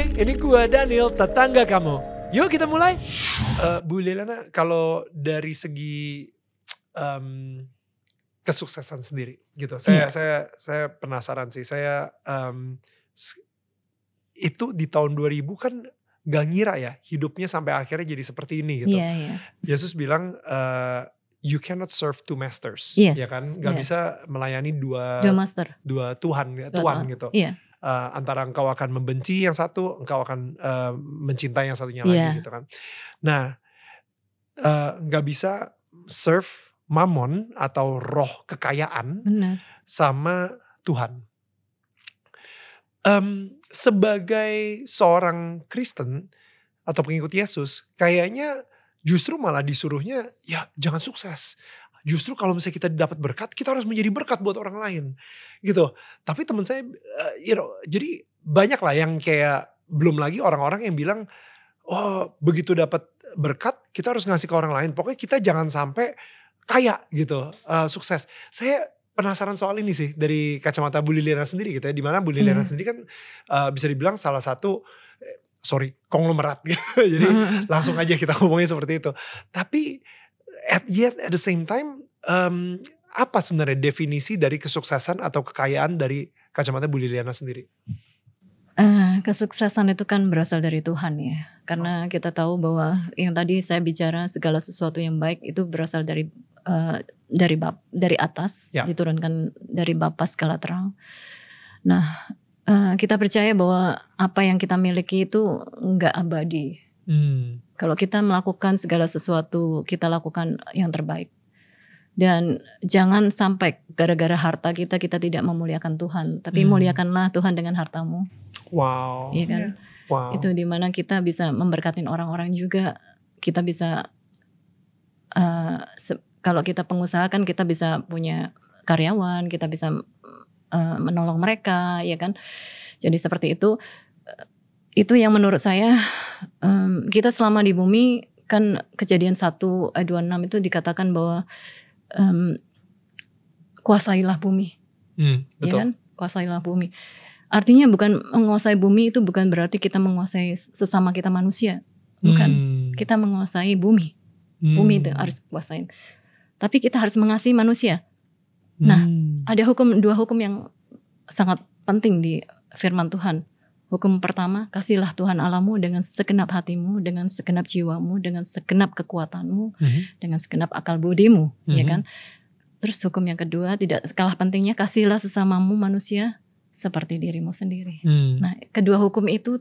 Hai, ini gua Daniel, tetangga kamu. Yuk kita mulai. Uh, Bu Lelana, kalau dari segi um, kesuksesan sendiri, gitu. Saya Iya. saya saya penasaran sih. Saya um, itu di tahun 2000 kan gak ngira ya hidupnya sampai akhirnya jadi seperti ini gitu. Iya, iya. Yesus bilang uh, you cannot serve two masters, Yes, ya kan? Gak yes. bisa melayani dua Dua master. dua Tuhan, Dua Tuhan Tuhan. gitu. Iya. Eh, antara engkau akan membenci yang satu, engkau akan eh, mencintai yang satunya Iya. lagi gitu kan. Nah, eh, nggak bisa serve mamon atau roh kekayaan Benar. sama Tuhan. Em, sebagai seorang Kristen atau pengikut Yesus, kayaknya justru malah disuruhnya ya jangan sukses. Justru kalau misalnya kita dapat berkat, kita harus menjadi berkat buat orang lain, gitu. Tapi teman saya, eh, you know, jadi banyak lah yang kayak belum lagi orang-orang yang bilang, oh begitu dapat berkat, kita harus ngasih ke orang lain. Pokoknya kita jangan sampai kaya gitu, eh, sukses. Saya penasaran soal ini sih dari kacamata Bu Liliana sendiri gitu ya. Di mana Bu Liliana Hmm. sendiri kan eh, bisa dibilang salah satu, sorry, konglomerat gitu. Jadi Mm-mm. langsung aja kita ngomongnya seperti itu. Tapi at yet at the same time em, apa sebenarnya definisi dari kesuksesan atau kekayaan dari kacamata Bu Liliana sendiri? Eh, kesuksesan itu kan berasal dari Tuhan ya. Karena kita tahu bahwa yang tadi saya bicara segala sesuatu yang baik itu berasal dari eh, dari bap, dari atas, Ya. diturunkan dari Bapa segala terang. Nah, eh, kita percaya bahwa apa yang kita miliki itu enggak abadi. Hmm. Kalau kita melakukan segala sesuatu, kita lakukan yang terbaik. Dan jangan sampai gara-gara harta kita kita tidak memuliakan Tuhan, tapi Hmm. muliakanlah Tuhan dengan hartamu, Wow. iya kan? Wow. Itu di mana kita bisa memberkatin orang-orang juga. Kita bisa eh, se- kalau kita pengusaha kan kita bisa punya karyawan, kita bisa eh, menolong mereka, ya kan? Jadi seperti itu. Itu yang menurut saya em, kita selama di bumi kan kejadian 1 ayat 26 itu dikatakan bahwa em, kuasailah bumi Hmm, ya betul. kan? Kuasailah bumi. Artinya bukan menguasai bumi itu bukan berarti kita menguasai sesama kita manusia. Bukan. Hmm. Kita menguasai bumi. Bumi itu Hmm. harus kuasain. Tapi kita harus mengasihi manusia. nah, Hmm. Ada hukum dua hukum yang sangat penting di firman Tuhan. Hukum pertama, kasihlah Tuhan Allahmu dengan segenap hatimu, dengan segenap jiwamu, dengan segenap kekuatanmu, Mhm. dengan segenap akal budimu, ya Mhm. kan? Terus hukum yang kedua tidak kalah pentingnya kasihlah sesamamu manusia seperti dirimu sendiri. Hmm. Nah, kedua hukum itu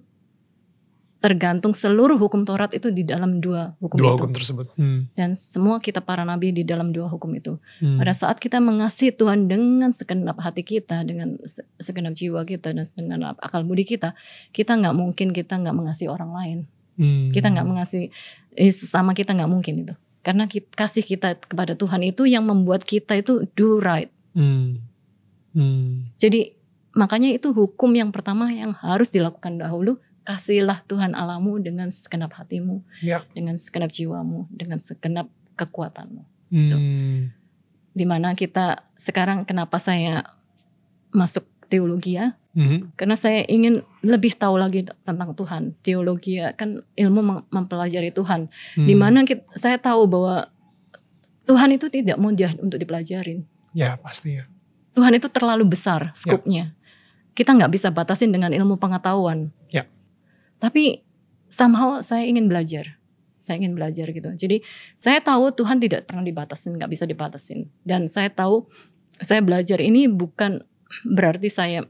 tergantung seluruh hukum Taurat itu di dalam dua hukum Dua itu. hukum tersebut. Hmm. Dan semua kita para nabi di dalam dua hukum itu. Hmm. Pada saat kita mengasihi Tuhan dengan segenap hati kita, dengan se- segenap jiwa kita dan segenap akal budi kita, kita nggak mungkin kita nggak mengasihi orang lain. Hmm. Kita nggak mengasihi eh, sesama kita nggak mungkin itu. Karena ki- kasih kita kepada Tuhan itu yang membuat kita itu do right. Hmm. Hmm. Jadi makanya itu hukum yang pertama yang harus dilakukan dahulu. Kasihlah Tuhan Allahmu dengan segenap hatimu, Ya. dengan segenap jiwamu, dengan segenap kekuatanmu. Hmm. Di mana kita sekarang kenapa saya masuk teologi ya? Mhm. Karena saya ingin lebih tahu lagi tentang Tuhan. Teologi ya kan ilmu mem- mempelajari Tuhan. Hmm. Di mana kita, saya tahu bahwa Tuhan itu tidak mudah untuk dipelajarin. Ya pasti ya. Tuhan itu terlalu besar skupnya. Kita nggak bisa batasin dengan ilmu pengetahuan. Ya. Tapi somehow saya ingin belajar. Saya ingin belajar gitu. Jadi saya tahu Tuhan tidak pernah dibatasin, nggak bisa dibatasin. Dan saya tahu saya belajar ini bukan berarti saya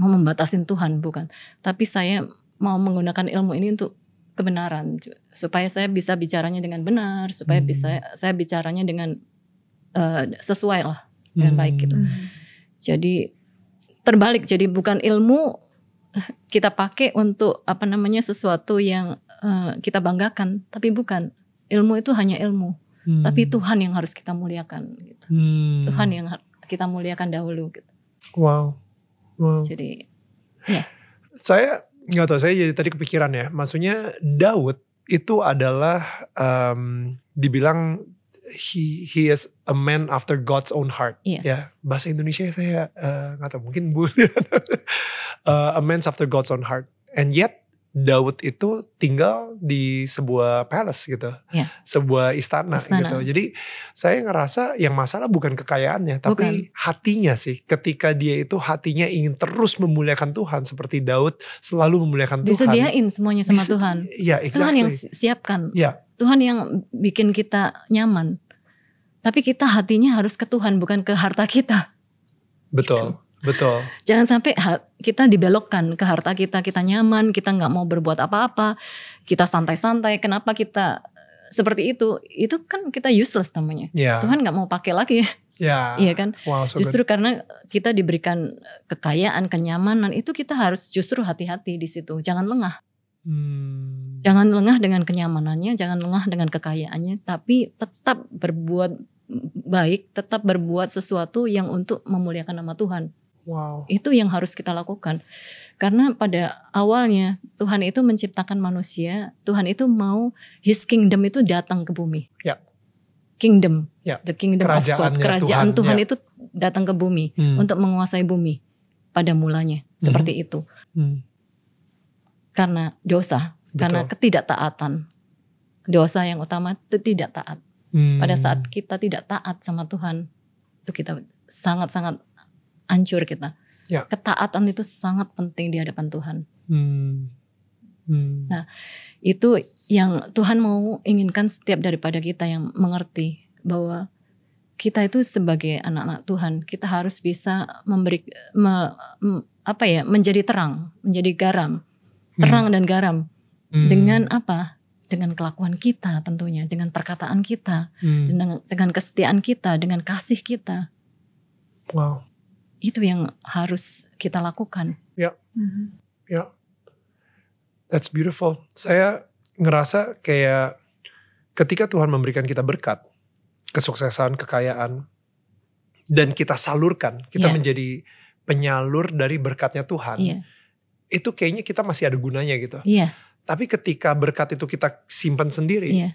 mau membatasin Tuhan, bukan. Tapi saya mau menggunakan ilmu ini untuk kebenaran supaya saya bisa bicaranya dengan benar, supaya Hmm. bisa saya bicaranya dengan eh, sesuai lah dengan baik gitu. Hmm. Jadi terbalik, jadi bukan ilmu kita pakai untuk apa namanya sesuatu yang eh, kita banggakan, tapi bukan. Ilmu itu hanya ilmu, Hmm. tapi Tuhan yang harus kita muliakan. Gitu. Hmm. Tuhan yang kita muliakan dahulu. Gitu. Wow. Wow. Jadi Saya nggak tahu saya jadi tadi kepikiran ya. Maksudnya Daud itu adalah em, dibilang he he is a man after God's own heart. Iya. Ya bahasa Indonesia saya eh, nggak tahu mungkin bu. Eh, a man after God's own heart. and yet Daud itu tinggal di sebuah palace gitu, Ya. sebuah istana, Istana. gitu. Jadi saya ngerasa yang masalah bukan kekayaannya, tapi hatinya sih. Ketika dia itu hatinya ingin terus memuliakan Tuhan seperti Daud selalu memuliakan Tuhan. Disediain semuanya sama Bisa- Tuhan. Iya, Tuhan yang exactly. si- siapkan. Ya. Tuhan yang bikin kita nyaman. Tapi kita hatinya harus ke Tuhan bukan ke harta kita. Betul, betul. Jangan sampai kita dibelokkan ke harta kita, kita nyaman, kita nggak mau berbuat apa-apa, kita santai-santai. Kenapa kita eh, seperti itu? Itu kan kita useless namanya. Ya, Tuhan nggak mau pakai lagi, ya. iya kan? Wow, so Justru karena kita diberikan kekayaan, kenyamanan, itu kita harus justru hati-hati di situ. Jangan lengah. Hmm. Jangan lengah dengan kenyamanannya, jangan lengah dengan kekayaannya, tapi tetap berbuat baik, tetap berbuat sesuatu yang untuk memuliakan nama Tuhan. Wow. Itu yang harus kita lakukan. Karena pada awalnya Tuhan itu menciptakan manusia, Tuhan itu mau His kingdom itu datang ke bumi. Ya. Kingdom, Ya. the kingdom of God, kerajaan Tuhan, Tuhan, ya. itu datang ke bumi Hmm. untuk menguasai bumi pada mulanya seperti itu. Hmm. Karena dosa, karena Betul. ketidaktaatan. Dosa yang utama itu tidak taat. Hmm. Pada saat kita tidak taat sama Tuhan, itu kita sangat-sangat hancur kita. Ya. Ketaatan itu sangat penting di hadapan Tuhan. Hmm. Hmm. Nah, Itu yang Tuhan mau inginkan setiap daripada kita yang mengerti bahwa kita itu sebagai anak-anak Tuhan, kita harus bisa memberi me- apa ya, menjadi terang, menjadi garam, terang dan garam Hmm. dengan apa? Dengan kelakuan kita tentunya, dengan perkataan kita, Hmm. dengan dengan kesetiaan kita, dengan kasih kita. Wow. Itu yang harus kita lakukan. Ya. That's beautiful. Saya ngerasa kayak ketika Tuhan memberikan kita berkat, kesuksesan, kekayaan, dan kita salurkan, kita Iya. menjadi penyalur dari berkatnya Tuhan. Iya, Itu kayaknya kita masih ada gunanya gitu. iya, Tapi ketika berkat itu kita simpan sendiri, iya,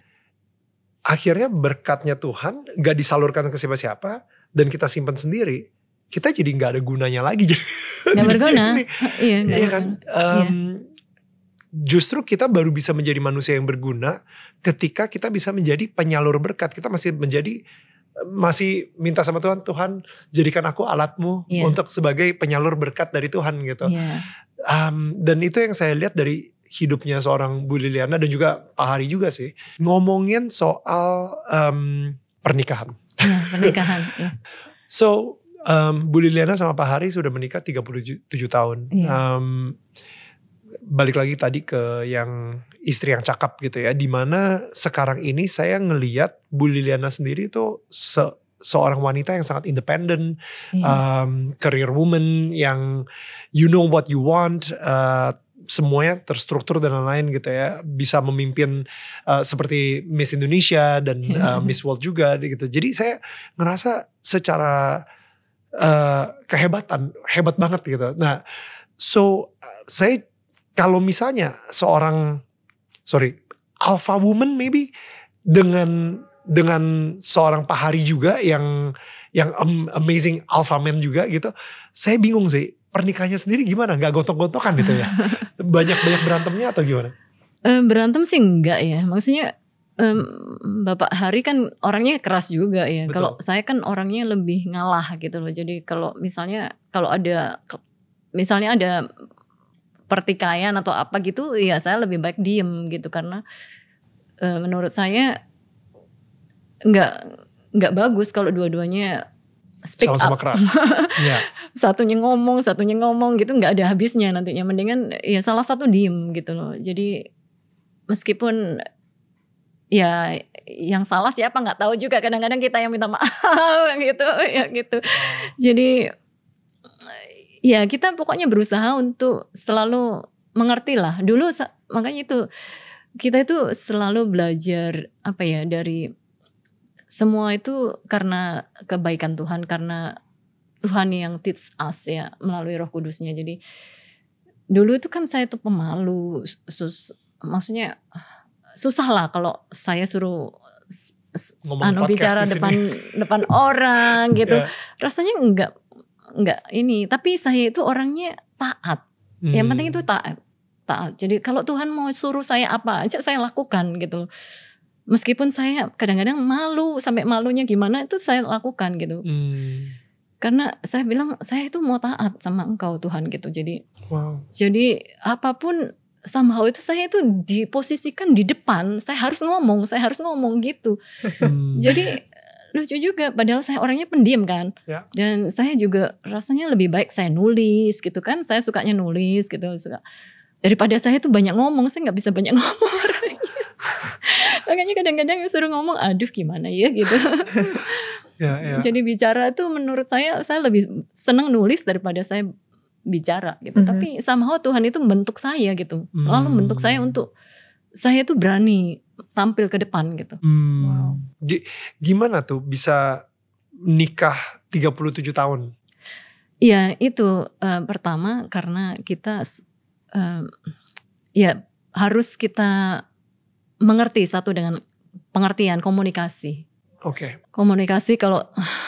akhirnya berkatnya Tuhan gak disalurkan ke siapa-siapa dan kita simpan sendiri, kita jadi nggak ada gunanya lagi. Jadi- nggak berguna. Ini- Iya, Iya kan? berguna. Em, Justru kita baru bisa menjadi manusia yang berguna ketika kita bisa menjadi penyalur berkat. Kita masih menjadi masih minta sama Tuhan, Tuhan jadikan aku alatmu Iya. untuk sebagai penyalur berkat dari Tuhan gitu. Iya, Em, dan itu yang saya lihat dari hidupnya seorang Bu Liliana dan juga Pak Hari juga sih. Ngomongin soal em, pernikahan. pernikahan. Iya. So, um, Bu Liliana sama Pak Hari sudah menikah 37 tahun. Iya. Um, balik lagi tadi ke yang istri yang cakap gitu ya. Di mana sekarang ini saya ngeliat Bu Liliana sendiri itu se- seorang wanita yang sangat independen, Iya. um, career woman yang you know what you want, uh, semuanya terstruktur dan lain-lain gitu ya, bisa memimpin uh, seperti Miss Indonesia dan uh, Miss World juga gitu. Jadi saya ngerasa secara uh, kehebatan, hebat banget gitu. Nah, so uh, saya kalau misalnya seorang sorry alpha woman maybe dengan dengan seorang Pak Hari juga yang yang am- amazing alpha man juga gitu. Saya bingung sih pernikahannya sendiri gimana? Nggak gontok-gontokan gitu ya? Banyak-banyak berantemnya atau gimana? Berantem sih enggak ya. Maksudnya em, Bapak Hari kan orangnya keras juga ya. Kalau saya kan orangnya lebih ngalah gitu loh. Jadi kalau misalnya kalau ada misalnya ada pertikaian atau apa gitu, ya saya lebih baik diem gitu karena eh, menurut saya enggak enggak bagus kalau dua-duanya speak Sama-sama up. keras. Iya. satunya ngomong, satunya ngomong gitu nggak ada habisnya nantinya. Mendingan ya salah satu diem gitu loh. Jadi meskipun ya yang salah siapa nggak tahu juga. Kadang-kadang kita yang minta maaf gitu ya gitu. Jadi ya kita pokoknya berusaha untuk selalu mengerti lah. Dulu makanya itu kita itu selalu belajar apa ya dari semua itu karena kebaikan Tuhan karena Tuhan yang teach us ya melalui Roh Kudusnya. Jadi dulu itu kan saya tuh pemalu, sus, maksudnya susah lah kalau saya suruh Ngomong anu bicara depan depan orang gitu. Ya. Rasanya enggak enggak ini, tapi saya itu orangnya taat. Yang Hmm. penting itu taat. taat. Jadi kalau Tuhan mau suruh saya apa aja saya lakukan gitu. Meskipun saya kadang-kadang malu sampai malunya gimana itu saya lakukan gitu. Hmm. Karena saya bilang saya itu mau taat sama Engkau Tuhan gitu. Jadi Wow. jadi apa pun somehow itu saya itu diposisikan di depan. Saya harus ngomong, saya harus ngomong gitu. Hmm. Jadi lucu juga padahal saya orangnya pendiam kan. Ya. Dan saya juga rasanya lebih baik saya nulis gitu kan. Saya sukanya nulis gitu. Suka. Daripada saya tuh banyak ngomong, saya nggak bisa banyak ngomong. Makanya kadang-kadang suruh ngomong, aduh gimana ya gitu. Ya, ya. Jadi bicara tuh menurut saya, saya lebih senang nulis daripada saya bicara gitu. Mhm. Tapi somehow Tuhan itu membentuk saya gitu. Selalu Hmm. membentuk saya untuk saya tuh berani tampil ke depan gitu. Hmm. Wow. Gi- Gimana tuh bisa nikah 37 tahun? Iya itu eh, pertama karena kita eh, ya harus kita mengerti satu dengan pengertian komunikasi. Oke. Komunikasi kalau ah,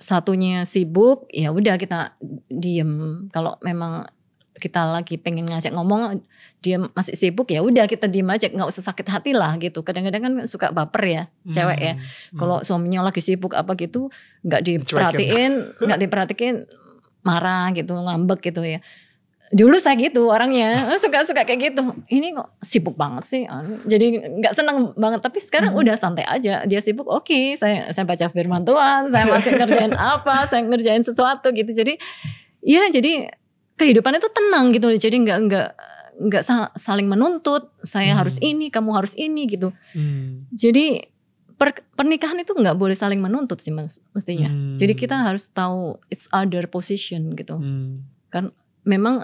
satunya sibuk ya udah kita diem. Kalau memang kita lagi pengen ngajak ngomong dia masih sibuk ya udah kita diem aja nggak usah sakit hati lah gitu. Kadang-kadang kan suka baper ya cewek ya. Hmm. Kalau suaminya lagi sibuk apa gitu, nggak diperhatiin, nggak diperhatiin, marah gitu, ngambek gitu ya. Dulu saya gitu orangnya, suka-suka kayak gitu. Ini kok sibuk banget sih. Jadi nggak seneng banget. Tapi sekarang Mhm. udah santai aja. Dia sibuk, oke. saya saya baca firman Tuhan, saya masih ngerjain apa, saya ngerjain sesuatu gitu. Jadi, ya jadi kehidupan itu tenang gitu. Jadi nggak nggak nggak sa- saling menuntut. Saya Hmm. harus ini, kamu harus ini gitu. Hmm. Jadi per- pernikahan itu nggak boleh saling menuntut sih mas, mestinya. Hmm. Jadi kita harus tahu it's other position gitu. Hmm. Memang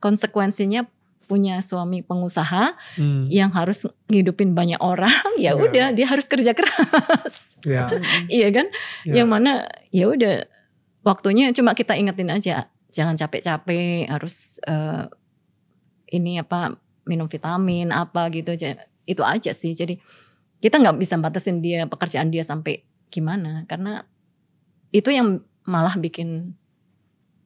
konsekuensinya punya suami pengusaha Hmm. yang harus ngidupin banyak orang, ya Ya. udah dia harus kerja keras, Ya. iya kan? ya. Yang mana ya udah waktunya cuma kita ingetin aja, jangan capek-capek, harus eh, ini apa minum vitamin apa gitu aja. Itu aja sih. Jadi kita nggak bisa batasin dia pekerjaan dia sampai gimana karena itu yang malah bikin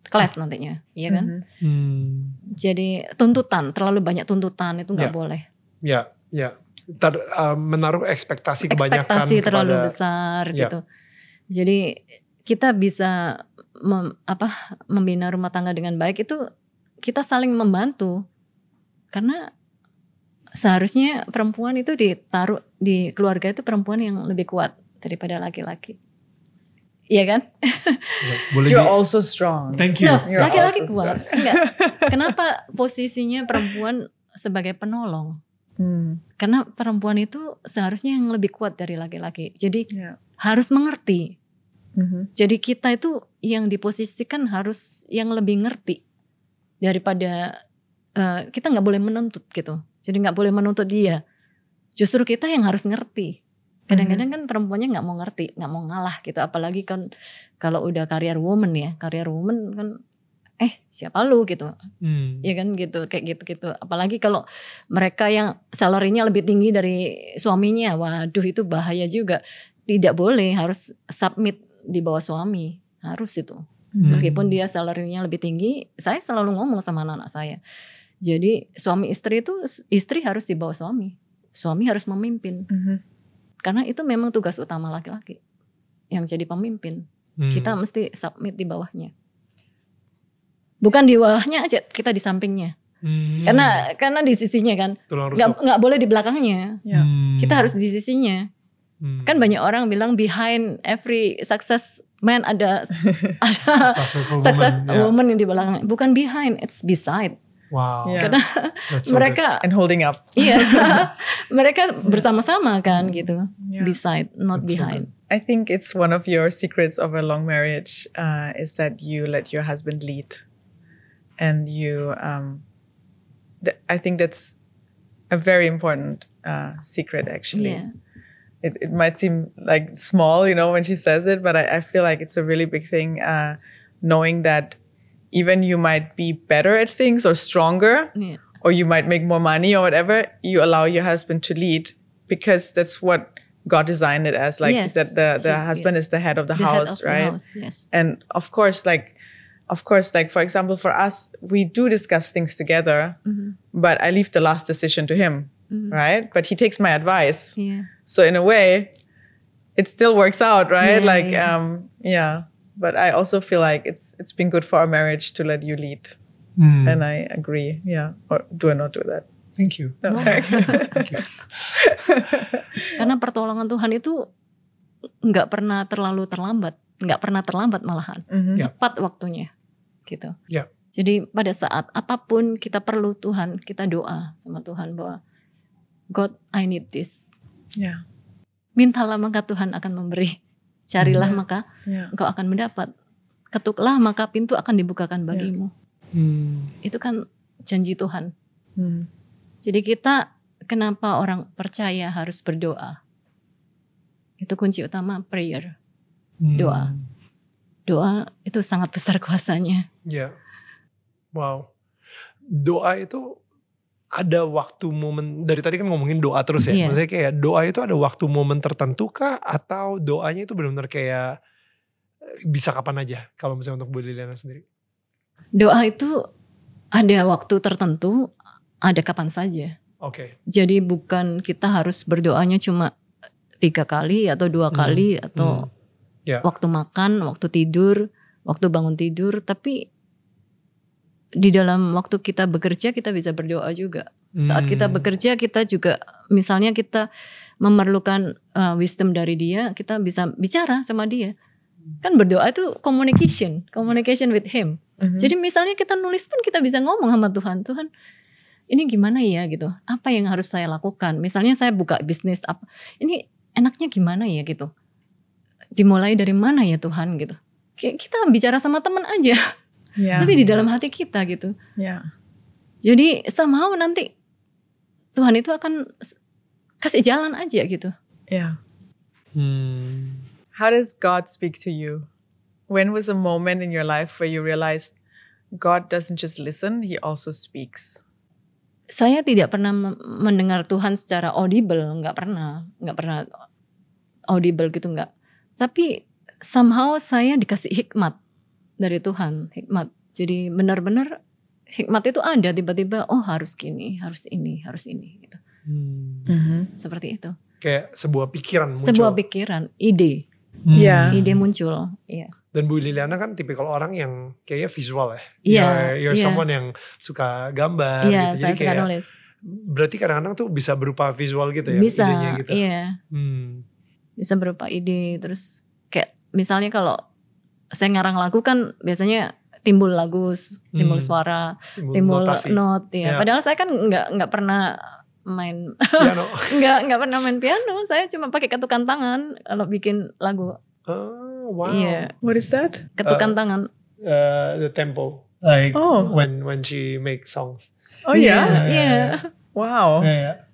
clash nantinya, iya kan? Mhm. Hmm. Jadi tuntutan terlalu banyak tuntutan itu nggak Ya. boleh. Ya, ya. Ter- uh, menaruh ekspektasi kebanyakan Ekspektasi terlalu kepada- besar Ya. gitu. Jadi kita bisa mem- apa membina rumah tangga dengan baik itu kita saling membantu karena seharusnya perempuan itu ditaruh di keluarga itu perempuan yang lebih kuat daripada laki-laki. Iya kan? Boleh You're also strong. Thank you. Laki-laki kuat. Enggak. Kenapa posisinya perempuan sebagai penolong? Hmm. Karena perempuan itu seharusnya yang lebih kuat dari laki-laki. Jadi Yeah. harus mengerti. Mhm. Jadi kita itu yang diposisikan harus yang lebih ngerti daripada eh, kita nggak boleh menuntut gitu. Jadi nggak boleh menuntut dia. Justru kita yang harus ngerti. Kadang-kadang kan perempuannya nggak mau ngerti, nggak mau ngalah gitu. Apalagi kan kalau udah career woman ya, career woman kan eh siapa lu gitu. Hmm. ya kan gitu kayak gitu-gitu apalagi kalau mereka yang salarinya lebih tinggi dari suaminya waduh itu bahaya juga tidak boleh harus submit di bawah suami harus itu Hmm. meskipun dia salarinya lebih tinggi saya selalu ngomong sama anak-anak saya jadi suami istri itu istri harus di bawah suami suami harus memimpin Mhm. Karena itu memang tugas utama laki-laki yang jadi pemimpin Hmm. kita mesti submit di bawahnya bukan di bawahnya aja kita di sampingnya Hmm. karena karena di sisinya kan nggak nggak boleh di belakangnya Ya. Hmm. kita harus di sisinya Hmm. kan banyak orang bilang behind every success man ada ada successful success woman. ya. woman yang di belakang bukan behind it's beside Wow. Yeah. karena That's so mereka And holding up. iya mereka bersama-sama kan gitu Yeah. beside not That's so behind I think it's one of your secrets of a long marriage uh, is that you let your husband lead, and you. Um, th- I think that's a very important uh, secret, actually. yeah It, it might seem like small, you know, when she says it, but I, I feel like it's a really big thing. Uh, knowing that even you might be better at things or stronger, yeah or you might make more money or whatever, you allow your husband to lead because that's what God designed it as. Like Yes, that the, the husband is the head of the, the house, of the right? house, yes And of course, like of course, like for example, for us, we do discuss things together, Mhm. but I leave the last decision to him, Mhm. right? But he takes my advice. Iya. So in a way, it still works out, right? Yeah, like, yeah. um, yeah. But I also feel like it's it's been good for our marriage to let you lead, Hmm. and I agree. Yeah, or do I not do that? Thank you. No. Thank you. Karena pertolongan Tuhan itu nggak pernah terlalu terlambat, nggak pernah terlambat malahan. Mhm. Ya. Tepat waktunya, gitu. Ya. Jadi pada saat apa pun kita perlu Tuhan, kita doa sama Tuhan bahwa God, I need this. Yeah. Mintalah maka Tuhan akan memberi. Carilah Hmm. maka Yeah. engkau akan mendapat. Ketuklah maka pintu akan dibukakan bagimu. Hmm. Itu kan janji Tuhan. Mm. Jadi kita kenapa orang percaya harus berdoa? Itu kunci utama prayer. Hmm. Doa. Doa itu sangat besar kuasanya. Ya. Wow. Doa itu ada waktu momen dari tadi kan ngomongin doa terus ya. Iya. Maksudnya kayak doa itu ada waktu momen tertentu kah atau doanya itu benar-benar kayak eh, bisa kapan aja kalau misalnya untuk Bu Liliana sendiri. Doa itu ada waktu tertentu, ada kapan saja. Oke. Jadi bukan kita harus berdoanya cuma tiga kali atau dua Hmm, kali atau hmm. Ya. waktu makan, waktu tidur, waktu bangun tidur. Tapi di dalam waktu kita bekerja kita bisa berdoa juga. Saat kita Hmm. bekerja kita juga misalnya kita memerlukan uh, wisdom dari dia, kita bisa bicara sama dia. Kan berdoa itu communication, communication with him. Mhm. Jadi misalnya kita nulis pun kita bisa ngomong sama Tuhan, Tuhan ini gimana ya gitu, apa yang harus saya lakukan? Misalnya saya buka bisnis apa, ini enaknya gimana ya gitu, dimulai dari mana ya Tuhan gitu. Kita bicara sama teman aja, yeah. tapi di dalam hati kita gitu. yeah. Jadi somehow nanti Tuhan itu akan kasih jalan aja gitu. Yeah. Hmm. How does God speak to you? When was a moment in your life where you realized God doesn't just listen, He also speaks? Saya tidak pernah mendengar Tuhan secara audible, nggak pernah, nggak pernah audible gitu nggak. Tapi somehow saya dikasih hikmat dari Tuhan, hikmat. Jadi benar-benar hikmat itu ada tiba-tiba, oh harus gini, harus ini, harus ini, gitu. Hmm. Seperti itu. Kayak sebuah pikiran muncul. Sebuah pikiran, ide, Hmm. Iya. ide muncul, iya. Dan Bu Liliana kan tipikal orang yang kayaknya visual ya. Iya, You're, you're iya. someone yang suka gambar Iya, gitu. saya Jadi suka kayak nulis. berarti kadang-kadang tuh bisa berupa visual gitu ya Bisa, idenya gitu. iya. Hmm. bisa berupa ide terus kayak misalnya kalau saya ngarang lagu kan biasanya timbul lagu timbul Hmm. suara Timbul timbul notasi. note ya Ya. padahal saya kan nggak nggak pernah main Piano. nggak nggak pernah main piano saya cuma pakai ketukan tangan kalau bikin lagu Oh, wow. iya What is that? ketukan Uh, tangan Uh, the tempo. Like Oh. when when she makes songs. Oh, Iya, yeah. iya Wow. Yeah.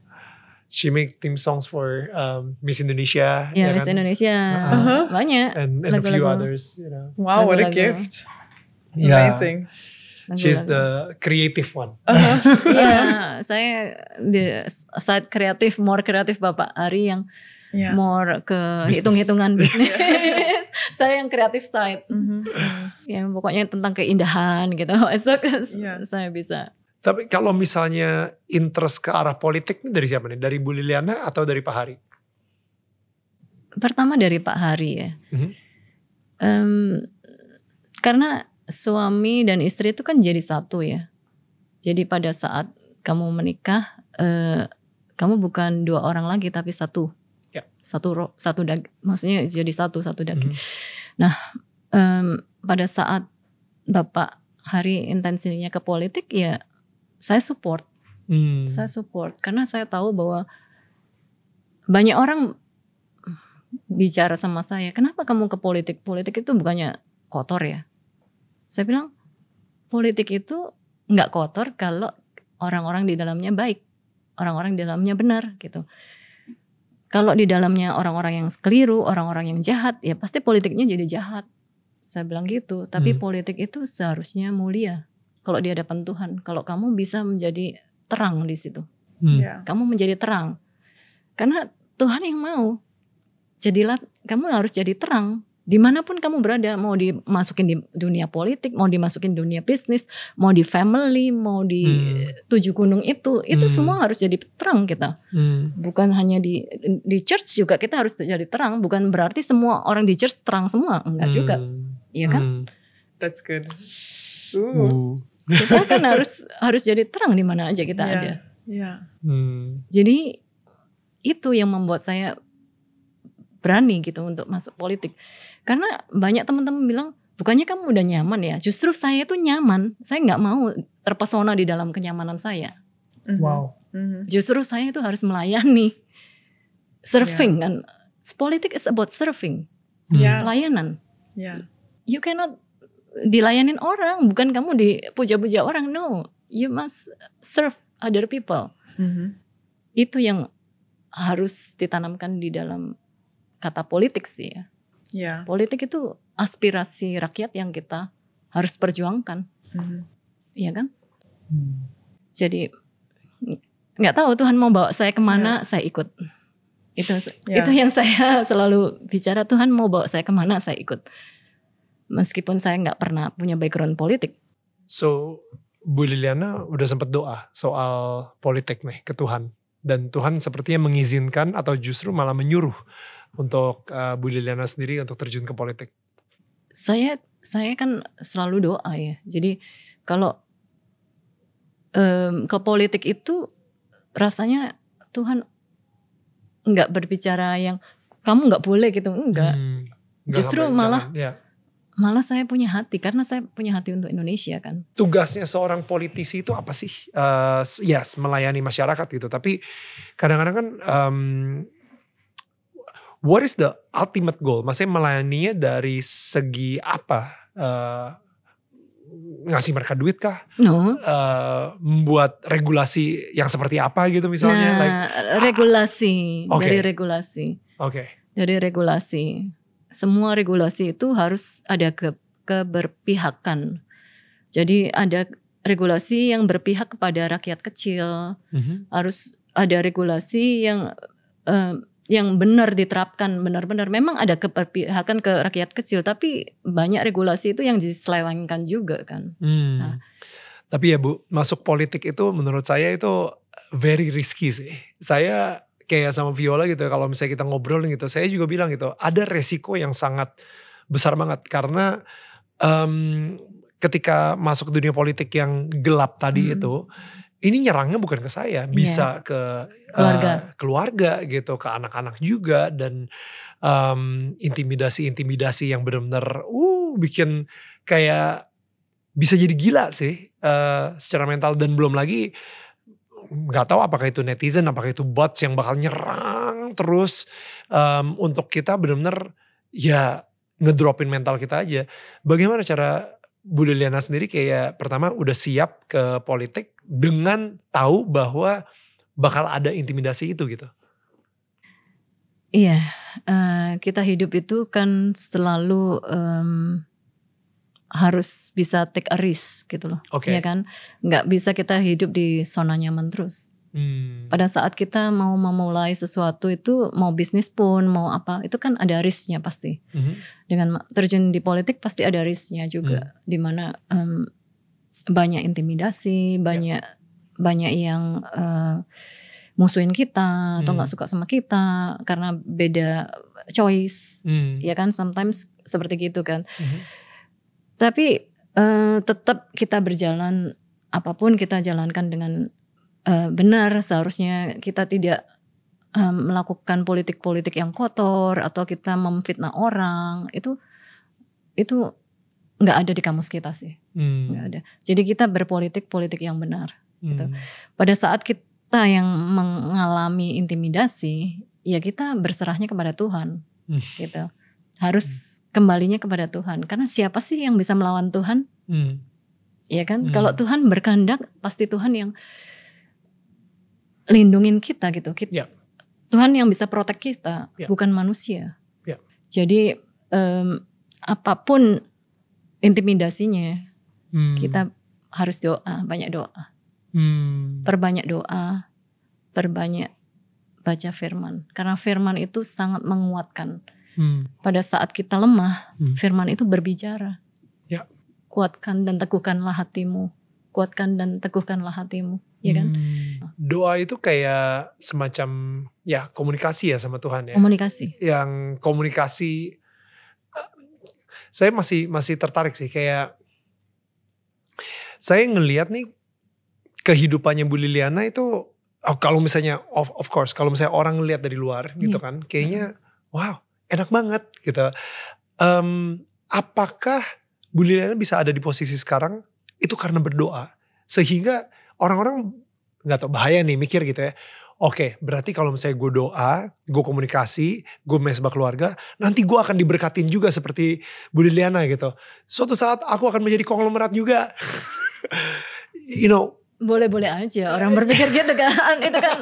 She make theme songs for um, Miss Indonesia. ya ya Miss kan? Indonesia Uh-huh. banyak And, and a few others, you know. Wow, what a gift. Yeah. Amazing. She's the creative one. Uh-huh. Iya, saya di side kreatif, more kreatif Bapak Ari yang Yeah. more ke hitung-hitungan bisnis. saya yang kreatif side. Mhm. Yang pokoknya tentang keindahan gitu. So, Iya. saya bisa. Tapi kalau misalnya interest ke arah politik ini dari siapa nih? Dari Bu Liliana atau dari Pak Hari? Pertama dari Pak Hari ya. Mhm. Em, karena suami dan istri itu kan jadi satu ya. Jadi pada saat kamu menikah, eh, kamu bukan dua orang lagi tapi satu. Ya. Satu roh, satu dag, maksudnya jadi satu satu daging. Mhm. Nah, em, pada saat Bapak Hari intensinya ke politik ya saya support. Hmm. Saya support karena saya tahu bahwa banyak orang bicara sama saya, "Kenapa kamu ke politik? Politik itu bukannya kotor ya?" Saya bilang, "Politik itu nggak kotor kalau orang-orang di dalamnya baik, orang-orang di dalamnya benar gitu." Kalau di dalamnya orang-orang yang keliru, orang-orang yang jahat, ya pasti politiknya jadi jahat. Saya bilang gitu, tapi Hmm. politik itu seharusnya mulia kalau di hadapan Tuhan. Kalau kamu bisa menjadi terang di situ Hmm. Yeah. kamu menjadi terang. Karena Tuhan yang mau. Jadilah kamu harus jadi terang di mana pun kamu berada mau dimasukin di dunia politik mau dimasukin dunia bisnis mau di family mau di Hmm. tujuh gunung itu itu Hmm. semua harus jadi terang kita Hmm. bukan hanya di di church juga kita harus jadi terang bukan berarti semua orang di church terang semua enggak juga Hmm. ya kan Hmm. That's good. Ooh. Uh. Kita kan harus harus jadi terang di mana aja kita Yeah. ada Yeah. Hmm. jadi itu yang membuat saya berani gitu untuk masuk politik karena banyak teman-teman bilang bukannya kamu udah nyaman ya justru saya tuh nyaman saya nggak mau terpesona di dalam kenyamanan saya Mhm. Wow. Mhm. justru saya itu harus melayani serving kan politik is about serving Hmm. Yeah. pelayanan Yeah. you cannot dilayanin orang bukan kamu dipuja-puja orang no you must serve other people Mhm. itu yang harus ditanamkan di dalam kata politik sih ya Yeah. politik itu aspirasi rakyat yang kita harus perjuangkan Mhm. ya kan Hmm. jadi nggak tahu Tuhan mau bawa saya ke mana saya ikut itu Ya. itu yang saya selalu bicara Tuhan mau bawa saya ke mana saya ikut meskipun saya nggak pernah punya background politik So Bu Liliana udah sempat doa soal politik nih ke Tuhan dan Tuhan sepertinya mengizinkan atau justru malah menyuruh untuk uh, Bu Liliana sendiri untuk terjun ke politik. saya saya kan selalu doa ya jadi kalau em, ke politik itu rasanya Tuhan nggak berbicara yang kamu nggak boleh gitu enggak Hmm. Justru malah- jangan- ya. Malah saya punya hati karena saya punya hati untuk Indonesia kan tugasnya seorang politisi itu apa sih? Eh, yes, melayani masyarakat gitu. Tapi kadang-kadang kan, um, what is the ultimate goal? Maksudnya melayaninya dari segi apa? Eh, ngasih mereka duit kah? no Eh, membuat regulasi yang seperti apa gitu misalnya? nah like, regulasi Oke. dari regulasi oke, dari regulasi semua regulasi itu harus ada ke keberpihakan jadi ada regulasi yang berpihak kepada rakyat kecil Mhm. harus ada regulasi yang eh, yang benar diterapkan benar-benar memang ada keberpihakan ke rakyat kecil tapi banyak regulasi itu yang diselewengkan juga kan Hmm. Nah. Tapi ya Bu, masuk politik itu menurut saya itu very risky sih. Saya kayak sama Viola gitu, kalau misalnya kita ngobrol gitu, saya juga bilang gitu, ada resiko yang sangat besar banget karena em, ketika masuk ke dunia politik yang gelap tadi Hmm. itu, ini nyerangnya bukan ke saya, bisa ke eh, Keluarga. keluarga gitu, ke anak-anak juga dan em, intimidasi-intimidasi yang benar-benar uh bikin kayak bisa jadi gila sih eh, secara mental dan belum lagi nggak tahu apakah itu netizen apakah itu bots yang bakal nyerang terus em, untuk kita benar-benar ya ngedropin mental kita aja. Bagaimana cara Bu Liliana sendiri? Kayak pertama udah siap ke politik dengan tahu bahwa bakal ada intimidasi itu gitu. Iya, eh, kita hidup itu kan selalu em, harus bisa take a risk gitu loh, Oke. ya kan? Nggak bisa kita hidup di zona nyaman terus. Hmm. Pada saat kita mau memulai sesuatu itu, mau bisnis pun, mau apa, itu kan ada risknya pasti. Mhm. Dengan terjun di politik pasti ada risknya juga, di mana em, banyak intimidasi, banyak banyak yang eh, musuhin kita atau Hmm. nggak suka sama kita karena beda choice Hmm. ya kan sometimes seperti gitu kan Mhm. Tapi eh, tetap kita berjalan apa pun kita jalankan dengan eh, benar seharusnya kita tidak eh, melakukan politik-politik yang kotor atau kita memfitnah orang itu itu nggak ada di kamus kita sih Hmm. nggak ada jadi kita berpolitik politik yang benar gitu. Hmm. pada saat kita yang mengalami intimidasi ya kita berserahnya kepada Tuhan Hmm. gitu harus kembalinya kepada Tuhan karena siapa sih yang bisa melawan Tuhan Hmm. ya kan Hmm. kalau Tuhan berkehendak pasti Tuhan yang lindungin kita gitu kita, Ya. Tuhan yang bisa protek kita Ya. bukan manusia Ya. jadi em, apa pun intimidasinya Hmm. kita harus doa banyak doa Hmm. perbanyak doa, perbanyak baca firman. Karena firman itu sangat menguatkan. Hmm. Pada saat kita lemah, Hmm. firman itu berbicara. Ya. Kuatkan dan teguhkanlah hatimu. Kuatkan dan teguhkanlah hatimu, ya kan? Hmm. Doa itu kayak semacam ya komunikasi ya sama Tuhan ya. Komunikasi. yang komunikasi eh, saya masih masih tertarik sih kayak saya ngelihat nih kehidupannya Bu Liliana itu oh, kalau misalnya of, of course kalau misalnya orang ngelihat dari luar gitu Iya. kan kayaknya wow enak banget gitu Em, apakah Bu Liliana bisa ada di posisi sekarang itu karena berdoa sehingga orang-orang nggak tahu bahaya nih mikir gitu ya Oke, berarti kalau misalnya gue doa, gue komunikasi, gue mesbah keluarga, nanti gue akan diberkatin juga seperti Bu Liliana gitu. Suatu saat aku akan menjadi konglomerat juga. you know, Boleh-boleh aja orang berpikir gitu kan. itu kan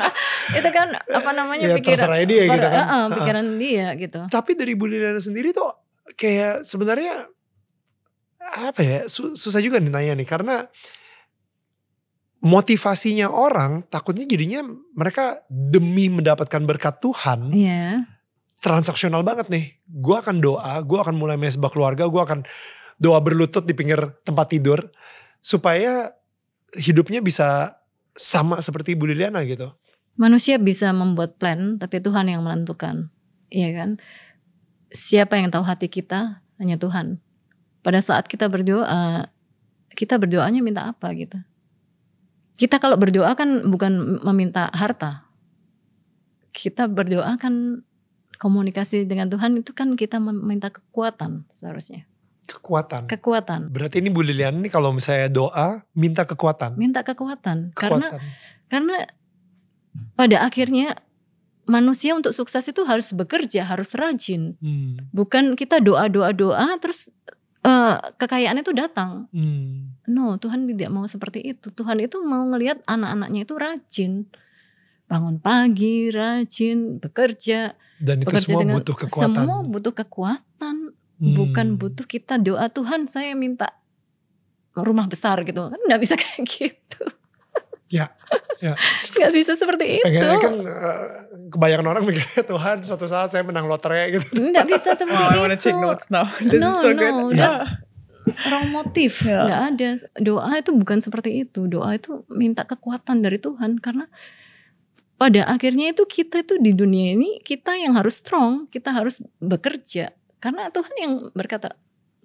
itu kan apa namanya Ya, pikiran terserah dia gitu kan. Eh, Ha-ha. pikiran dia gitu. tapi dari Bu Liliana sendiri tuh kayak sebenarnya apa ya su- susah juga nih nanya nih karena motivasinya orang takutnya jadinya mereka demi mendapatkan berkat Tuhan Iya. transaksional banget nih. Gue akan doa, gue akan mulai mesbah keluarga, gue akan doa berlutut di pinggir tempat tidur supaya hidupnya bisa sama seperti Bu Liliana gitu. Manusia bisa membuat plan, tapi Tuhan yang menentukan. Iya kan? Siapa yang tahu hati kita? Hanya Tuhan. Pada saat kita berdoa, kita berdoanya minta apa gitu? Kita kalau berdoa kan bukan meminta harta. Kita berdoa kan komunikasi dengan Tuhan itu kan kita meminta kekuatan seharusnya. Kekuatan. Kekuatan. Berarti ini Bu Liliana nih kalau misalnya doa minta kekuatan. Minta kekuatan. Karena Kekuatan. Karena pada akhirnya manusia untuk sukses itu harus bekerja, harus rajin. Hmm. Bukan kita doa-doa-doa terus eh, kekayaan itu datang. Hmm. No, Tuhan tidak mau seperti itu. Tuhan itu mau ngelihat anak-anaknya itu rajin. Bangun pagi, rajin, bekerja. Dan itu bekerja semua dengan- butuh kekuatan. Semua butuh kekuatan. Hmm. Bukan butuh kita doa Tuhan saya minta rumah besar gitu. Kan nggak bisa kayak gitu. Ya, ya. Nggak bisa seperti itu. Kayaknya kan eh, kebanyakan orang mikirnya Tuhan suatu saat saya menang lotre gitu. Nggak bisa Oh, seperti I itu. want to take notes now. This no, is so no, good. that's wrong motif. Nggak ada. Doa itu bukan seperti itu. Doa itu minta kekuatan dari Tuhan karena pada akhirnya itu kita itu di dunia ini kita yang harus strong, kita harus bekerja. Karena Tuhan yang berkata,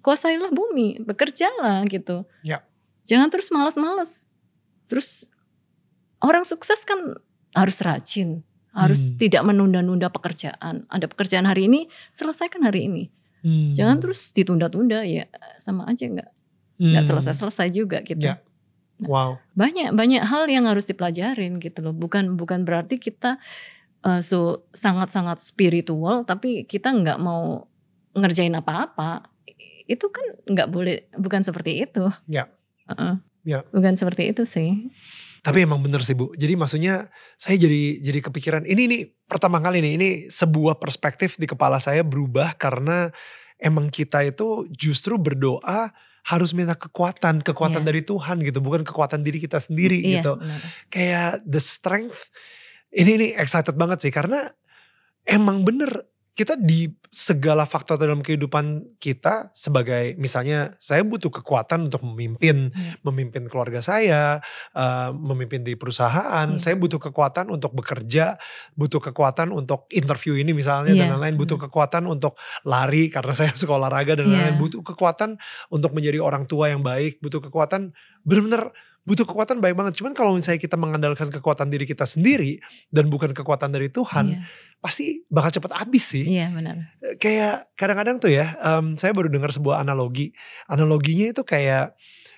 kuasailah bumi, bekerjalah gitu. Ya. Jangan terus malas-malas. Terus orang sukses kan harus rajin, harus Hmm. tidak menunda-nunda pekerjaan. Ada pekerjaan hari ini, selesaikan hari ini. Hmm. Jangan terus ditunda-tunda ya sama aja nggak nggak Hmm. selesai-selesai juga gitu. Ya. Wow. Banyak banyak hal yang harus dipelajarin gitu loh. Bukan bukan berarti kita uh, so sangat-sangat spiritual tapi kita nggak mau ngerjain apa-apa. Itu kan nggak boleh bukan seperti itu. Ya. Heeh. Ya. Bukan seperti itu sih. Tapi emang bener sih Bu. Jadi maksudnya saya jadi jadi kepikiran ini nih pertama kali nih ini sebuah perspektif di kepala saya berubah karena emang kita itu justru berdoa harus minta kekuatan, kekuatan Iya. dari Tuhan gitu, bukan kekuatan diri kita sendiri Iya, gitu. benar. Kayak the strength. Ini nih excited banget sih karena emang bener kita di segala faktor dalam kehidupan kita sebagai misalnya saya butuh kekuatan untuk memimpin, Iya. memimpin keluarga saya, eh, memimpin di perusahaan. Iya. Saya butuh kekuatan untuk bekerja, butuh kekuatan untuk interview ini misalnya dan Iya. lain-lain. Butuh kekuatan untuk lari karena saya suka olahraga dan lain-lain. Butuh kekuatan untuk menjadi orang tua yang baik. Butuh kekuatan bener-bener butuh kekuatan baik banget. Cuman kalau misalnya kita mengandalkan kekuatan diri kita sendiri dan bukan kekuatan dari Tuhan, Iya, pasti bakal cepat habis sih iya benar. kayak kadang-kadang tuh ya, em, saya baru dengar sebuah analogi. Analoginya itu kayak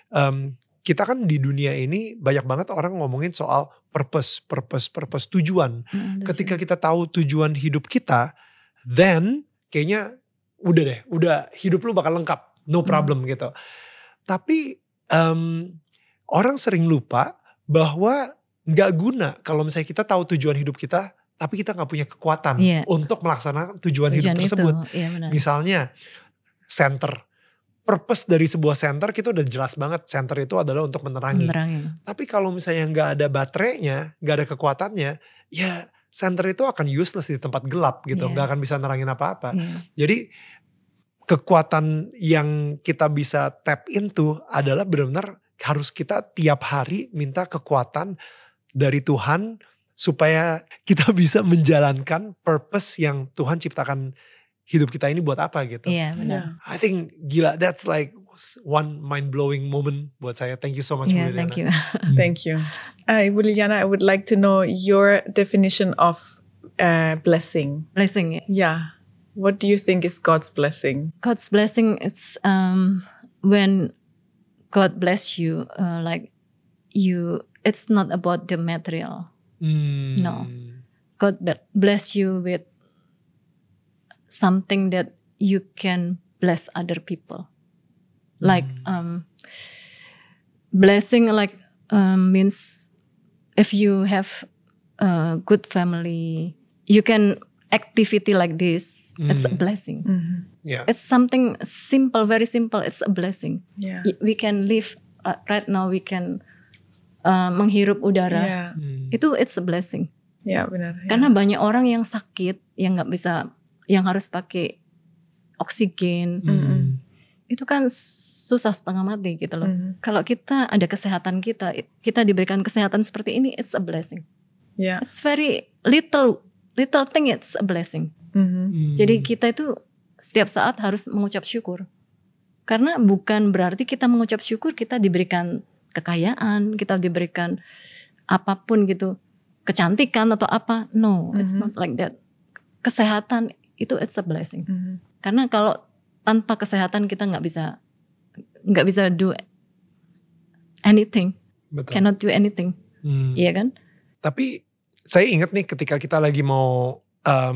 em, kita kan di dunia ini banyak banget orang ngomongin soal purpose, purpose, purpose, tujuan. Mm, Ketika right. kita tahu tujuan hidup kita, then kayaknya udah deh, udah hidup lu bakal lengkap, no Hmm. problem gitu. Tapi em, orang sering lupa bahwa nggak guna kalau misalnya kita tahu tujuan hidup kita, tapi kita nggak punya kekuatan Iya. untuk melaksanakan tujuan, hidup Tujuan itu, tersebut. iya benar. Misalnya center. Purpose dari sebuah center kita udah jelas banget. Center itu adalah untuk menerangi. Menerangin. Tapi kalau misalnya nggak ada baterainya, nggak ada kekuatannya, ya center itu akan useless di tempat gelap gitu, Iya. nggak akan bisa nerangin apa-apa. Iya. Jadi kekuatan yang kita bisa tap into adalah benar-benar harus kita tiap hari minta kekuatan dari Tuhan supaya kita bisa menjalankan purpose yang Tuhan ciptakan hidup kita ini buat apa gitu. Iya benar. Yeah. I think gila that's like one mind blowing moment buat saya. Thank you so much Bu thank Liliana. you. Thank you. Uh, Ibu Liliana, I would like to know your definition of uh, blessing. Blessing. ya. Yeah. What do you think is God's blessing? God's blessing it's um when God bless you uh, like you it's not about the material. Hmm. No. God bless you with something that you can bless other people. Like um blessing like um, means if you have a good family, you can activity like this. It's a Mm. blessing. Yeah. It's something simple, very simple. It's a blessing. Yeah. We can live uh, right now. We can uh, menghirup udara. Yeah. Hmm. Itu it's a blessing. Yeah, benar. Yeah. Karena banyak orang yang sakit, yang nggak bisa, yang harus pakai oksigen. Hmm. Itu kan susah setengah mati gitu loh. Mhm. Kalau kita ada kesehatan kita, kita diberikan kesehatan seperti ini, it's a blessing. Yeah. It's very little, little thing. It's a blessing. Mhm. Hmm. Jadi kita itu setiap saat harus mengucap syukur. Karena bukan berarti kita mengucap syukur kita diberikan kekayaan, kita diberikan apa pun gitu, kecantikan atau apa. No, it's Mhm. not like that. Kesehatan itu it's a blessing. Mhm. Karena kalau tanpa kesehatan kita nggak bisa nggak bisa do anything, Betul. cannot do anything, Hmm. iya kan? Tapi saya ingat nih ketika kita lagi mau um,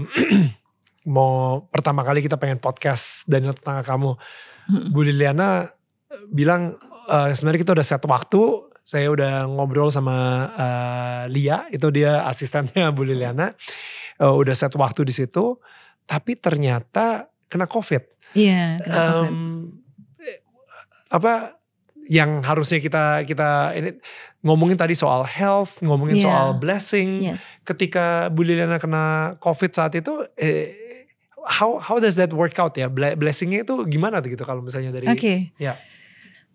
mau pertama kali kita pengen podcast dan tentang kamu, Mm. Bu Liliana bilang "Eh, sebenarnya kita udah set waktu. Saya udah ngobrol sama eh, Lia, itu dia asistennya Bu Liliana. Eh, udah set waktu di situ, tapi ternyata kena COVID. Iya. kena COVID. Em, eh, apa yang harusnya kita kita ini ngomongin tadi soal health, ngomongin Iya. soal blessing. yes. Ketika Bu Liliana kena COVID saat itu, eh, how how does that work out ya? Ble- Blessingnya itu gimana tuh gitu kalau misalnya dari Oke. ya.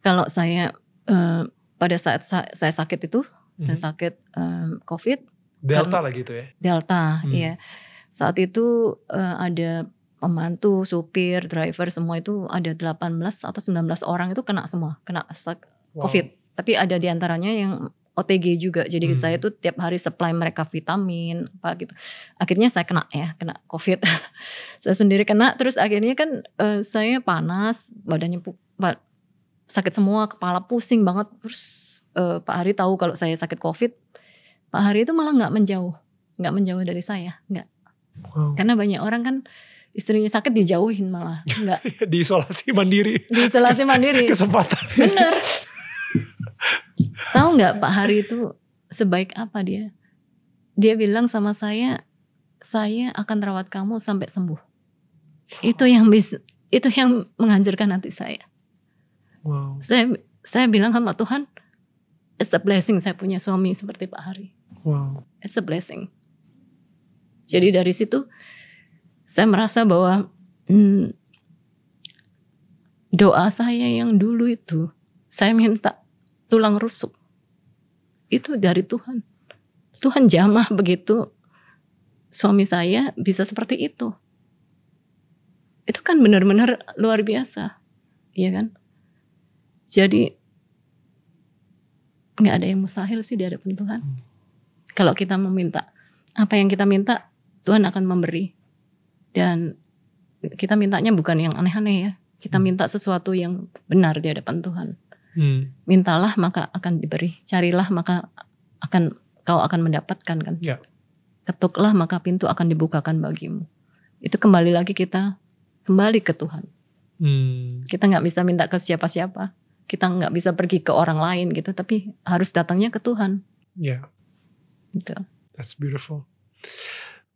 Kalau saya eh, pada saat sa- saya sakit itu, saya Mhm. sakit em, COVID Delta lah gitu ya. Delta, Hmm. ya. Saat itu eh, ada pembantu, supir, driver semua itu ada 18 atau 19 orang itu kena semua, kena Wow. COVID. Tapi ada di antaranya yang OTG juga. Jadi Hmm. saya tuh tiap hari supply mereka vitamin apa gitu. Akhirnya saya kena ya, kena COVID. saya sendiri kena terus akhirnya kan eh, saya panas, badannya sakit semua, kepala pusing banget. Terus eh, Pak Hari tahu kalau saya sakit COVID. Pak Hari itu malah nggak menjauh, nggak menjauh dari saya, nggak. Wow. Karena banyak orang kan istrinya sakit dijauhin malah, nggak. Di isolasi mandiri. Di isolasi mandiri. Kesempatan. Bener. Tahu nggak Pak Hari itu sebaik apa dia? Dia bilang sama saya, saya akan rawat kamu sampai sembuh. Itu yang bisa, itu yang menghancurkan hati saya. Wow. Saya saya bilang sama Tuhan, it's a blessing saya punya suami seperti Pak Hari. Wow. It's a blessing. Jadi dari situ saya merasa bahwa hmm, doa saya yang dulu itu saya minta tulang rusuk itu dari Tuhan. Tuhan jamah begitu suami saya bisa seperti itu. Itu kan benar-benar luar biasa, iya kan? Jadi nggak ada yang mustahil sih di hadapan Tuhan. Kalau kita meminta apa yang kita minta, Tuhan akan memberi. Dan kita mintanya bukan yang aneh-aneh ya. Kita minta sesuatu yang benar di hadapan Tuhan. Hmm. Mintalah maka akan diberi. Carilah maka akan kau akan mendapatkan kan. Ya. Ketuklah maka pintu akan dibukakan bagimu. Itu kembali lagi kita kembali ke Tuhan. Hmm. Kita nggak bisa minta ke siapa-siapa. Kita nggak bisa pergi ke orang lain gitu. Tapi harus datangnya ke Tuhan. Ya. Gitu. That's beautiful.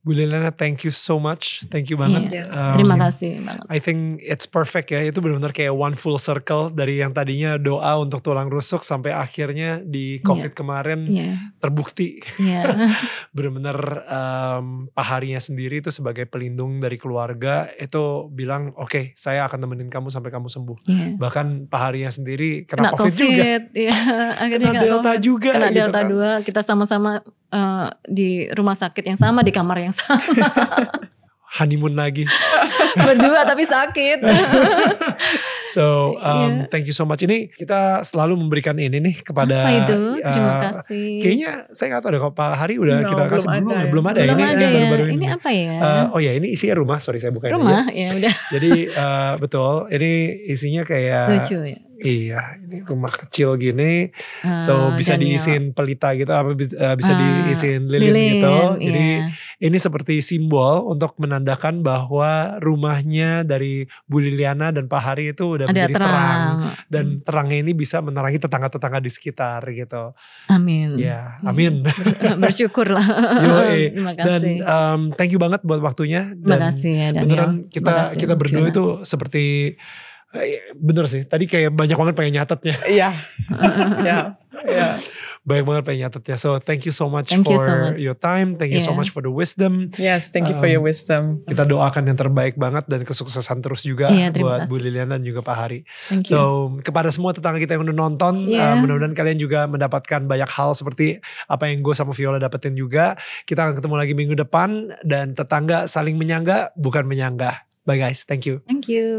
Bu Liliana, thank you so much. Thank you banget. Yes. Um, Terima kasih banget. I think it's perfect ya. Itu benar-benar kayak one full circle dari yang tadinya doa untuk tulang rusuk sampai akhirnya di COVID kemarin Iya, terbukti iya, benar-benar um, Pak Harinya sendiri itu sebagai pelindung dari keluarga itu bilang oke saya akan temenin kamu sampai kamu sembuh. iya. Bahkan Pak Harinya sendiri kena, Kena COVID, juga, Iya, akhirnya kena kena Delta COVID. juga, Kena gitu Delta kan. 2, kita sama-sama eh, di rumah sakit yang sama, di kamar yang sama. Honeymoon lagi. Berdua tapi sakit. So um, Iya. thank you so much. Ini kita selalu memberikan ini nih kepada. Apa itu? Terima uh, kasih. Kayaknya saya nggak tahu deh kalau Pak Hari udah No, kita kasih belum belum ada ya. belum ada Belum ini ada ya. baru-baru Ini apa ya? Uh, oh ya ini isinya rumah. Sorry saya bukain aja. Rumah ya udah Jadi uh, betul. Ini isinya kayak lucu ya. iya ini rumah kecil gini. So Ah, bisa Daniel. diisiin pelita gitu apa uh, bisa Ah, diisiin lilin, gitu. Jadi iya. ini seperti simbol untuk menandakan bahwa rumahnya dari Bu Liliana dan Pak Hari itu udah ada menjadi terang. terang. dan terangnya ini bisa menerangi tetangga-tetangga di sekitar gitu. Amin. Ya, amin. Bersyukur lah. Yoi. Terima Dan kasih. um, thank you banget buat waktunya. Terima Dan kasih ya Daniel. beneran kita Makasih, kita berdua itu seperti eh, bener sih. Tadi kayak banyak banget pengen nyatetnya. Yeah. yeah. Yeah. Banyak banget pengen nyatetnya. So thank you so much Thank for you so much. your time. Thank you so Yes. much for the wisdom. Yes. Thank you for Um, your wisdom. Kita doakan yang terbaik banget dan kesuksesan terus juga Iya, terima buat Bu. Liliana dan juga Pak Hari. Thank you. So kepada semua tetangga kita yang udah nonton, Iya. uh, mudah-mudahan kalian juga mendapatkan banyak hal seperti apa yang gue sama Viola dapetin juga. Kita akan ketemu lagi minggu depan dan tetangga saling menyangga bukan menyanggah. Bye guys, thank you. Thank you.